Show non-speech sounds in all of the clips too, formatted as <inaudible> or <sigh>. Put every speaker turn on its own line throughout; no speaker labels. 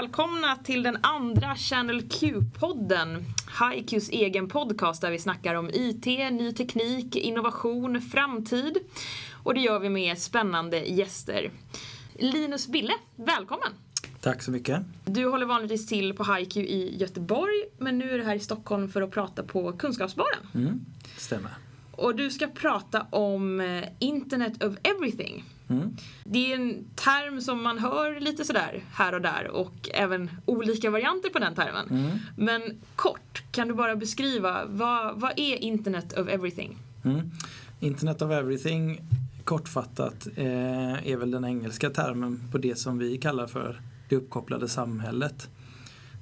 välkomna till den andra Channel Q-podden. HiQs egen podcast där vi snackar om IT, ny teknik, innovation, framtid. Och det gör vi med spännande gäster. Linus Bille, välkommen!
Tack så mycket.
Du håller vanligtvis till på HiQ i Göteborg men nu är du här i Stockholm för att prata på Kunskapsbaren.
Mm, stämmer.
Och du ska prata om eh, Internet of Everything.
Mm.
Det är en term som man hör lite sådär här och där och även olika varianter på den termen.
Mm.
Men kort, kan du bara beskriva vad, vad är Internet of Everything?
Mm. Internet of Everything kortfattat eh, är väl den engelska termen på det som vi kallar för det uppkopplade samhället.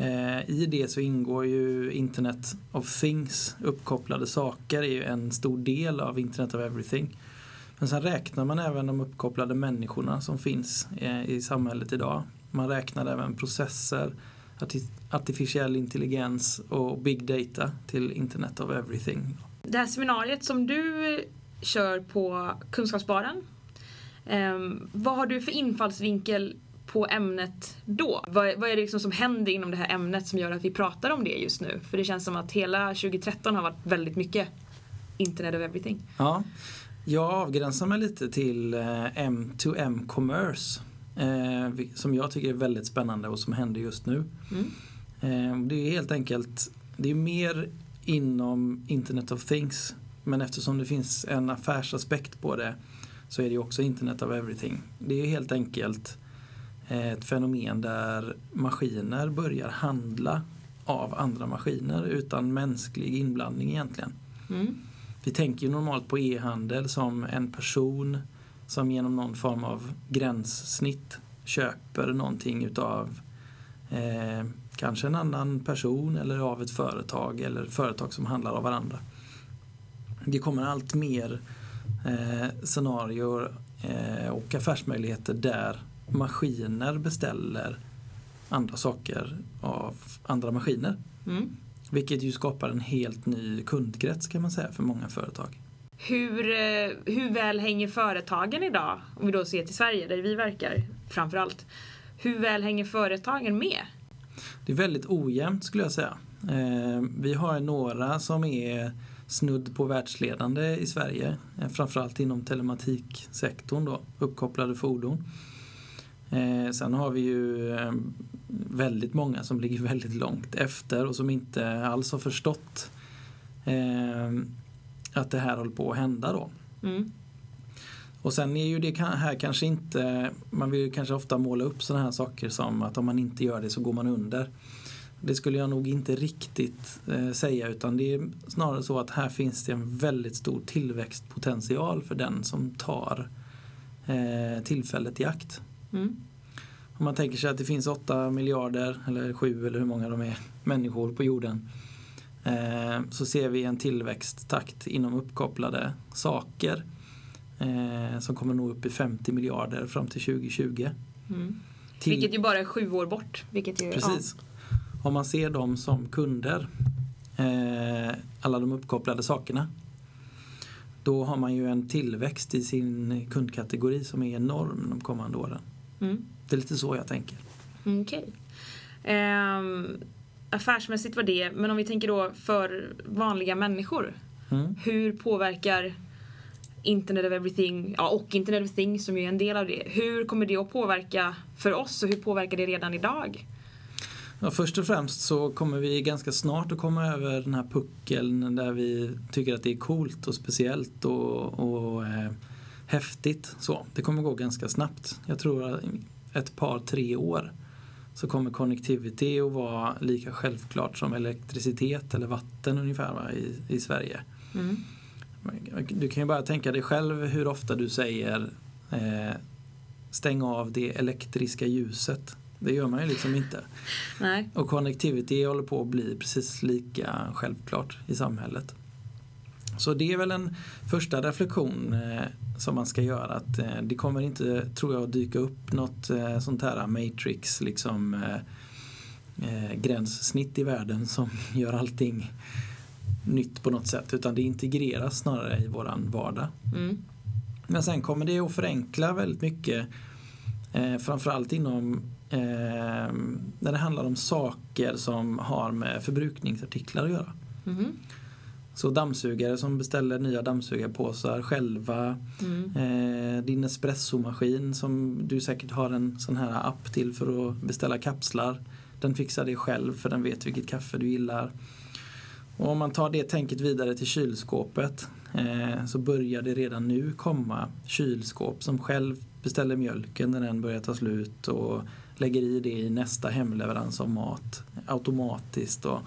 Eh, I det så ingår ju Internet of Things, uppkopplade saker, är ju en stor del av Internet of Everything. Men sen räknar man även de uppkopplade människorna som finns eh, i samhället idag. Man räknar även processer, artificiell intelligens och big data till Internet of Everything.
Det här seminariet som du kör på Kunskapsbaren, ehm, vad har du för infallsvinkel på ämnet då? Vad, vad är det liksom som händer inom det här ämnet som gör att vi pratar om det just nu? För det känns som att hela 2013 har varit väldigt mycket Internet of Everything.
Ja, jag avgränsar mig lite till M2M Commerce eh, som jag tycker är väldigt spännande och som händer just nu.
Mm.
Eh, det är helt enkelt, det är mer inom Internet of Things men eftersom det finns en affärsaspekt på det så är det också Internet of Everything. Det är helt enkelt ett fenomen där maskiner börjar handla av andra maskiner utan mänsklig inblandning egentligen.
Mm.
Vi tänker ju normalt på e-handel som en person som genom någon form av gränssnitt köper någonting utav eh, kanske en annan person eller av ett företag eller företag som handlar av varandra. Det kommer allt mer eh, scenarier eh, och affärsmöjligheter där maskiner beställer andra saker av andra maskiner.
Mm.
Vilket ju skapar en helt ny kundkrets kan man säga för många företag.
Hur, eh, hur väl hänger företagen idag, om vi då ser till Sverige där vi verkar framförallt. Hur väl hänger företagen med?
Det är väldigt ojämnt skulle jag säga. Eh, vi har några som är snudd på världsledande i Sverige. Eh, framförallt inom telematiksektorn då, uppkopplade fordon. Sen har vi ju väldigt många som ligger <laughs> väldigt långt efter och som inte alls har förstått eh, att det här håller på att hända då.
Mm.
Och sen är ju det här kanske inte, man vill kanske ofta måla upp sådana här saker som att om man inte gör det så går man under. Det skulle jag nog inte riktigt eh, säga utan det är snarare så att här finns det en väldigt stor tillväxtpotential för den som tar eh, tillfället i akt.
Mm.
Om man tänker sig att det finns 8 miljarder, eller 7 eller hur många de är, människor på jorden. Eh, så ser vi en tillväxttakt inom uppkopplade saker eh, som kommer nå upp i 50 miljarder fram till 2020.
Mm. Till... Vilket ju bara är sju år bort. Vilket ju,
Precis. Ja. Om man ser dem som kunder, eh, alla de uppkopplade sakerna, då har man ju en tillväxt i sin kundkategori som är enorm de kommande åren.
Mm.
Det är lite så jag tänker.
Okej. Okay. Eh, affärsmässigt var det, men om vi tänker då för vanliga människor.
Mm.
Hur påverkar Internet of Everything, ja, och Internet of Things som är en del av det. Hur kommer det att påverka för oss och hur påverkar det redan idag?
Ja, först och främst så kommer vi ganska snart att komma över den här puckeln där vi tycker att det är coolt och speciellt och, och eh, häftigt. Så, det kommer gå ganska snabbt. Jag tror ett par, tre år så kommer connectivity att vara lika självklart som elektricitet eller vatten ungefär va, i, i Sverige.
Mm.
Du kan ju bara tänka dig själv hur ofta du säger eh, stäng av det elektriska ljuset. Det gör man ju liksom inte.
Nej.
Och connectivity håller på att bli precis lika självklart i samhället. Så det är väl en första reflektion eh, som man ska göra. Att eh, det kommer inte, tror jag, att dyka upp något eh, sånt här matrix liksom gränssnitt i världen som <laughs> gör allting nytt på något sätt. Utan det integreras snarare i våran vardag.
Mm.
Men sen kommer det att förenkla väldigt mycket. Eh, framförallt inom eh, när det handlar om saker som har med förbrukningsartiklar att göra.
Mhm.
Så dammsugare som beställer nya dammsugarpåsar själva.
Mm.
Eh, din espressomaskin som du säkert har en sån här app till för att beställa kapslar. Den fixar det själv för den vet vilket kaffe du gillar. Och om man tar det tänket vidare till kylskåpet eh, så börjar det redan nu komma kylskåp som själv beställer mjölken när den börjar ta slut och lägger i det i nästa hemleverans av mat automatiskt. Och,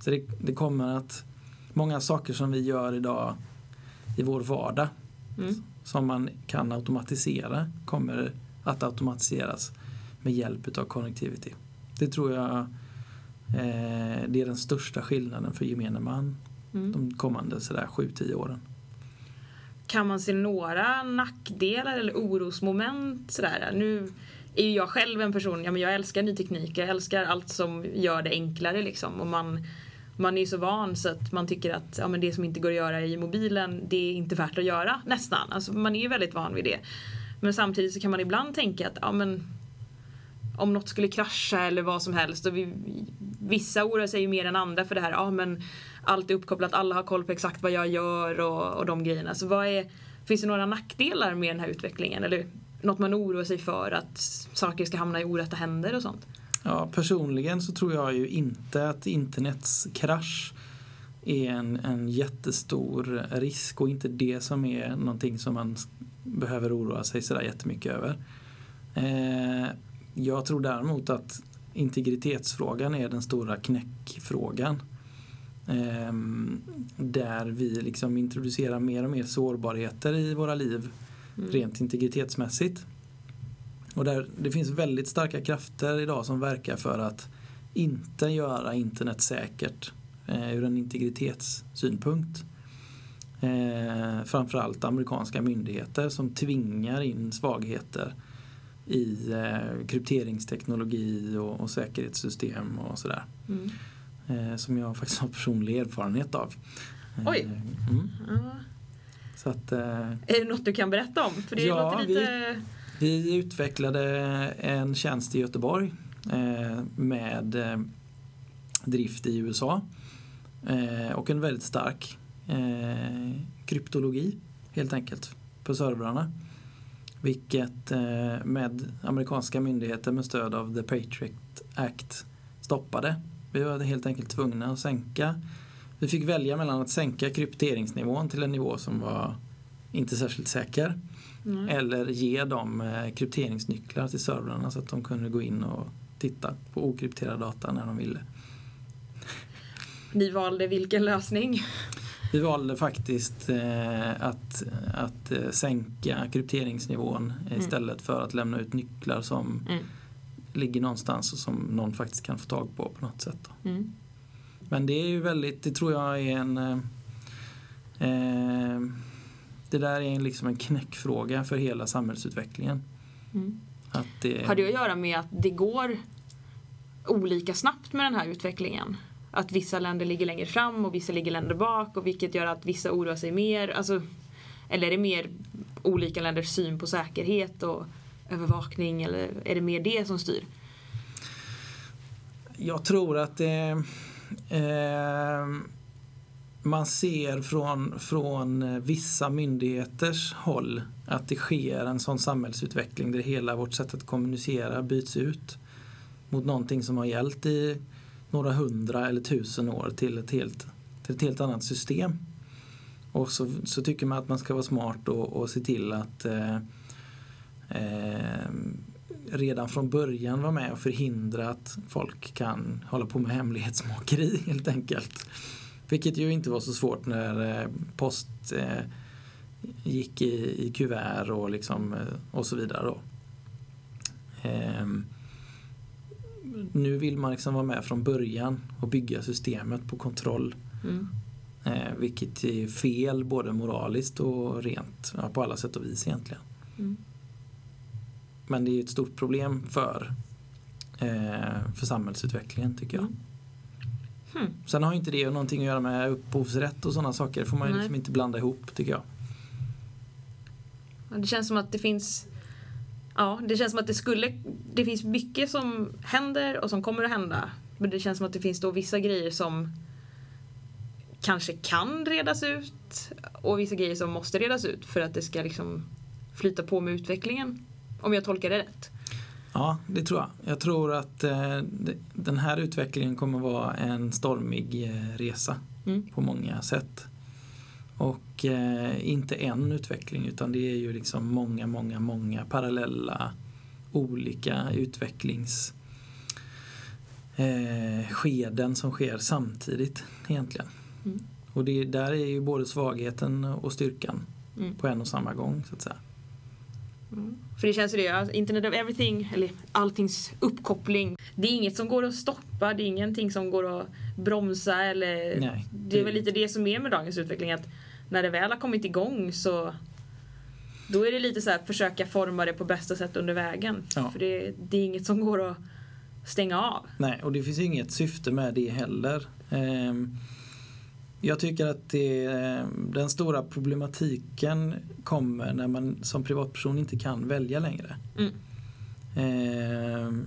så det, det kommer att många saker som vi gör idag i vår vardag
Mm.
som man kan automatisera kommer att automatiseras med hjälp av connectivity. Det tror jag eh, det är den största skillnaden för gemene man
Mm.
de kommande sådär 7-10 åren.
Kan man se några nackdelar eller orosmoment sådär? Nu är ju jag själv en person, ja men jag älskar ny teknik, jag älskar allt som gör det enklare liksom. Och man, man är så van så att man tycker att ja, men det som inte går att göra i mobilen, det är inte värt att göra nästan. Alltså man är ju väldigt van vid det. Men samtidigt så kan man ibland tänka att ja, men, om något skulle krascha eller vad som helst. Och vi, vissa oroar sig ju mer än andra för det här. Ja, men allt är uppkopplat, alla har koll på exakt vad jag gör och, och de grejerna. Så vad är, finns det några nackdelar med den här utvecklingen? Eller något man oroar sig för att saker ska hamna i orätta händer och sånt?
Ja, personligen så tror jag ju inte att internets krasch är en, en jättestor risk och inte det som är någonting som man behöver oroa sig sådär jättemycket över. Eh, jag tror däremot att integritetsfrågan är den stora knäckfrågan. Eh, där vi liksom introducerar mer och mer sårbarheter i våra liv
Mm.
rent integritetsmässigt. Och där, det finns väldigt starka krafter idag som verkar för att inte göra internet säkert eh, ur en integritetssynpunkt. Eh, framförallt amerikanska myndigheter som tvingar in svagheter i eh, krypteringsteknologi och, och säkerhetssystem och sådär.
Mm.
Eh, som jag faktiskt har personlig erfarenhet av. Eh,
Oj.
Mm,
Ja.
så att, eh,
Är det något du kan berätta om? För det
Ja,
låter lite...
Vi vi utvecklade en tjänst i Göteborg eh, med eh, drift i USA eh, och en väldigt stark kryptologi helt enkelt på servrarna. Vilket med amerikanska myndigheter med stöd av The Patriot Act stoppade. Vi var helt enkelt tvungna att sänka. Vi fick välja mellan att sänka krypteringsnivån till en nivå som var inte särskilt säker
Mm.
eller ge dem eh, krypteringsnycklar till servrarna så att de kunde gå in och titta på okrypterad data när de ville.
Ni valde vilken lösning?
Vi valde faktiskt eh, att, att eh, sänka krypteringsnivån
Mm.
istället för att lämna ut nycklar som
Mm.
ligger någonstans och som någon faktiskt kan få tag på på något sätt.
Mm.
Men det är ju väldigt, det tror jag är en det där är en, liksom en knäckfråga för hela samhällsutvecklingen.
Mm.
Att det,
Har det att göra med att det går olika snabbt med den här utvecklingen? Att vissa länder ligger längre fram och vissa ligger länder bak och vilket gör att vissa oroar sig mer? Alltså, eller är det mer olika länders syn på säkerhet och övervakning eller är det mer det som styr?
Jag tror att det, eh, man ser från, från eh, vissa myndigheters håll att det sker en sån samhällsutveckling där hela vårt sätt att kommunicera byts ut mot någonting som har gällt i några hundra eller tusen år till ett helt, till ett helt annat system. Och så, så tycker man att man ska vara smart och, och se till att eh, eh, redan från början vara med och förhindra att folk kan hålla på med hemlighetsmakeri <laughs> helt enkelt. Vilket ju inte var så svårt när eh, post eh, gick i, i kuvert och, liksom, eh, och så vidare. Då. Ehm, nu vill man liksom vara med från början och bygga systemet på kontroll.
Mm.
Vilket är fel både moraliskt och rent ja, på alla sätt och vis egentligen.
Mm.
Men det är ett stort problem för, för samhällsutvecklingen tycker jag.
Mm. Hmm.
Sen har ju inte det någonting att göra med upphovsrätt och sådana saker. Det får man ju liksom inte blanda ihop tycker jag.
Ja, Det känns som att det finns Ja, det känns som att det skulle... Det finns mycket som händer och som kommer att hända. Men det känns som att det finns då vissa grejer som kanske kan redas ut och vissa grejer som måste redas ut för att det ska liksom flyta på med utvecklingen. Om jag tolkar det rätt.
Ja, det tror jag. Jag tror att eh, den här utvecklingen kommer vara en stormig eh, resa
Mm.
på många sätt. Och eh, inte en utveckling utan det är ju liksom många, många, många parallella olika utvecklings eh, skeden som sker samtidigt egentligen.
Mm.
Och det, där är ju både svagheten och styrkan
Mm.
på en och samma gång så att säga.
För det känns ju det, Internet of everything, eller alltings uppkoppling. Det är inget som går att stoppa, det är ingenting som går att bromsa eller...
Nej,
det är väl lite det som är med dagens utveckling att när det väl har kommit igång så då är det lite så här försöka forma det på bästa sätt under vägen.
Ja.
För det, det är inget som går att stänga av.
Nej, och det finns inget syfte med det heller. Ehm, Jag tycker att det, den stora problematiken kommer när man som privatperson inte kan välja längre.
Mm.
Ehm,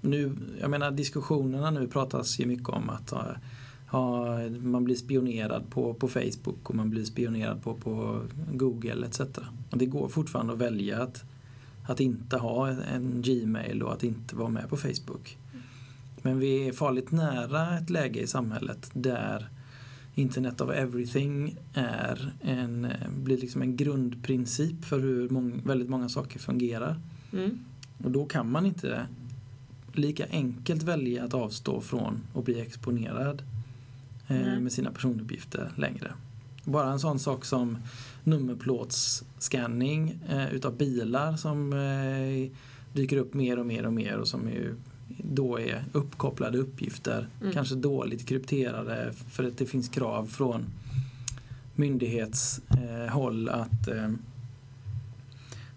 nu, jag menar diskussionerna nu pratas ju mycket om att ja, ja, man blir spionerad på, på Facebook och man blir spionerad på, på Google etc. Och det går fortfarande att välja att, att inte ha en Gmail och att inte vara med på Facebook. Men vi är farligt nära ett läge i samhället där Internet of everything är en, blir liksom en grundprincip för hur mång, väldigt många saker fungerar.
Mm.
Och då kan man inte lika enkelt välja att avstå från att bli exponerad eh, med sina personuppgifter längre. Bara en sån sak som nummerplåtsscanning eh, utav bilar som eh, dyker upp mer och mer och mer och som ju då är uppkopplade uppgifter.
Mm.
Kanske dåligt krypterade för att det finns krav från myndighetshåll att eh,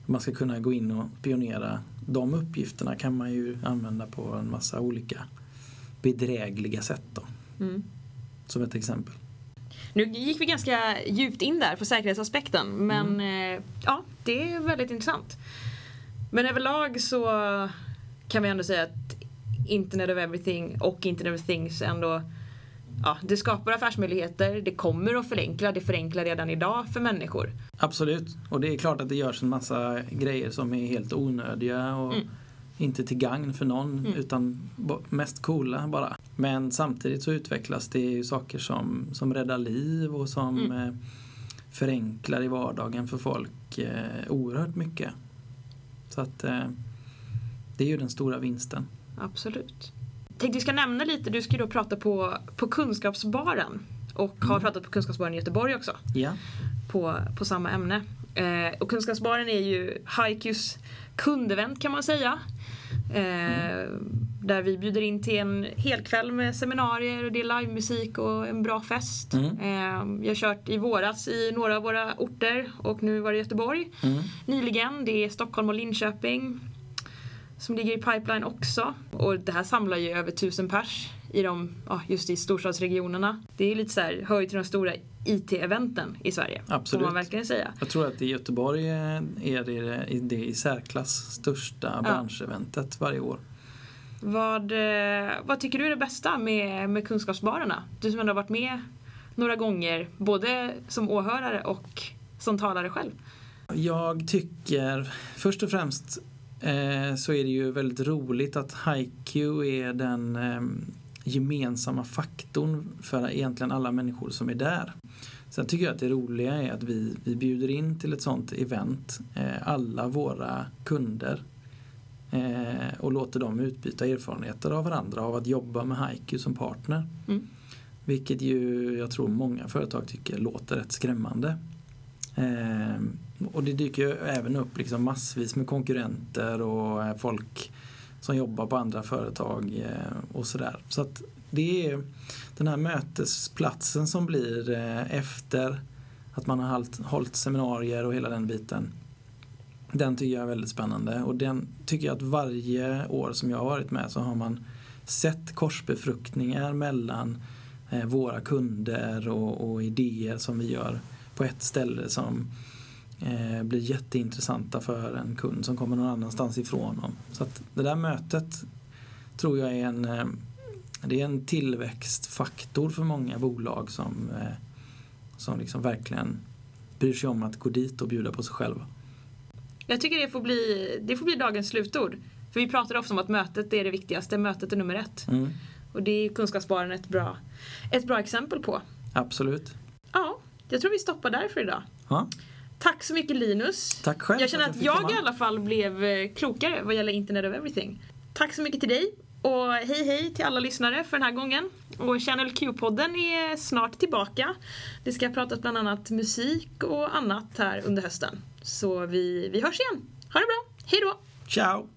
man ska kunna gå in och spionera. De uppgifterna kan man ju använda på en massa olika bedrägliga sätt då,
Mm.
som ett exempel.
Nu gick vi ganska djupt in där på säkerhetsaspekten men
Mm.
eh, ja, det är väldigt intressant. Men överlag så kan vi ändå säga att Internet of everything och Internet of things ändå Ja, det skapar affärsmöjligheter, det kommer att förenkla, det förenklar redan idag för människor.
Absolut, och det är klart att det görs en massa grejer som är helt onödiga och
Mm.
inte till gagn för någon
Mm.
utan mest coola bara. Men samtidigt så utvecklas det ju saker som, som räddar liv och som
Mm.
eh, förenklar i vardagen för folk eh, oerhört mycket. Så att eh, det är ju den stora vinsten.
Absolut. Tänkte vi ska nämna lite, du ska ju då prata på, på Kunskapsbaren och har
Mm.
pratat på Kunskapsbaren i Göteborg också.
Ja,
på, på samma ämne. Eh, och Kunskapsbaren är ju Haikus kundevent kan man säga. Eh, Där vi bjuder in till en helkväll med seminarier och det är livemusik och en bra fest.
Mm.
Eh, jag har kört i våras i några av våra orter och nu var det Göteborg
mm.
nyligen. Det är Stockholm och Linköping som ligger i pipeline också. Och det här samlar ju över tusen pers i de, ja, just i storstadsregionerna. Det är lite så här, hör ju till de stora IT-eventen i Sverige.
Absolut.
man verkligen säga.
Jag tror att i Göteborg är det det i särklass största branscheventet varje år.
Vad, eh, vad tycker du är det bästa med, med kunskapsbarerna? Du som ändå har varit med några gånger, både som åhörare och som talare själv.
Jag tycker först och främst eh, så är det ju väldigt roligt att HiQ är den eh, gemensamma faktorn för egentligen alla människor som är där. Sen tycker jag att det roliga är att vi, vi bjuder in till ett sånt event eh, alla våra kunder eh, och låter dem utbyta erfarenheter av varandra av att jobba med HiQ som partner.
Mm.
Vilket ju jag tror många företag tycker låter rätt skrämmande. Eh, och det dyker ju även upp liksom massvis med konkurrenter och eh, folk som jobbar på andra företag eh, och sådär. Så att det är den här mötesplatsen som blir eh, efter att man har hållit, hållit seminarier och hela den biten. Den tycker jag är väldigt spännande och den tycker jag att varje år som jag har varit med så har man sett korsbefruktningar mellan eh, våra kunder och, och idéer som vi gör på ett ställe som eh, blir jätteintressanta för en kund som kommer någon annanstans ifrån dem. Så att det där mötet tror jag är en, eh, det är en tillväxtfaktor för många bolag som, eh, som liksom verkligen bryr sig om att gå dit och bjuda på sig själva.
Jag tycker det får bli, det får bli dagens slutord. För vi pratar ofta om att mötet är det viktigaste, mötet är nummer ett.
Mm,
Och det är Kunskapssparen ett bra, ett bra exempel på.
absolut.
Ja, jag tror vi stoppar där för idag.
Ja,
Tack så mycket Linus.
tack själv
Jag känner att jag
komma.
i alla fall blev eh, klokare vad gäller Internet of Everything. Tack så mycket till dig och hej hej till alla lyssnare för den här gången. Och Channel Q-podden är snart tillbaka. Det ska pratas bland annat musik och annat här under hösten. Så vi, vi hörs igen. Ha det bra, hej då!
Ciao!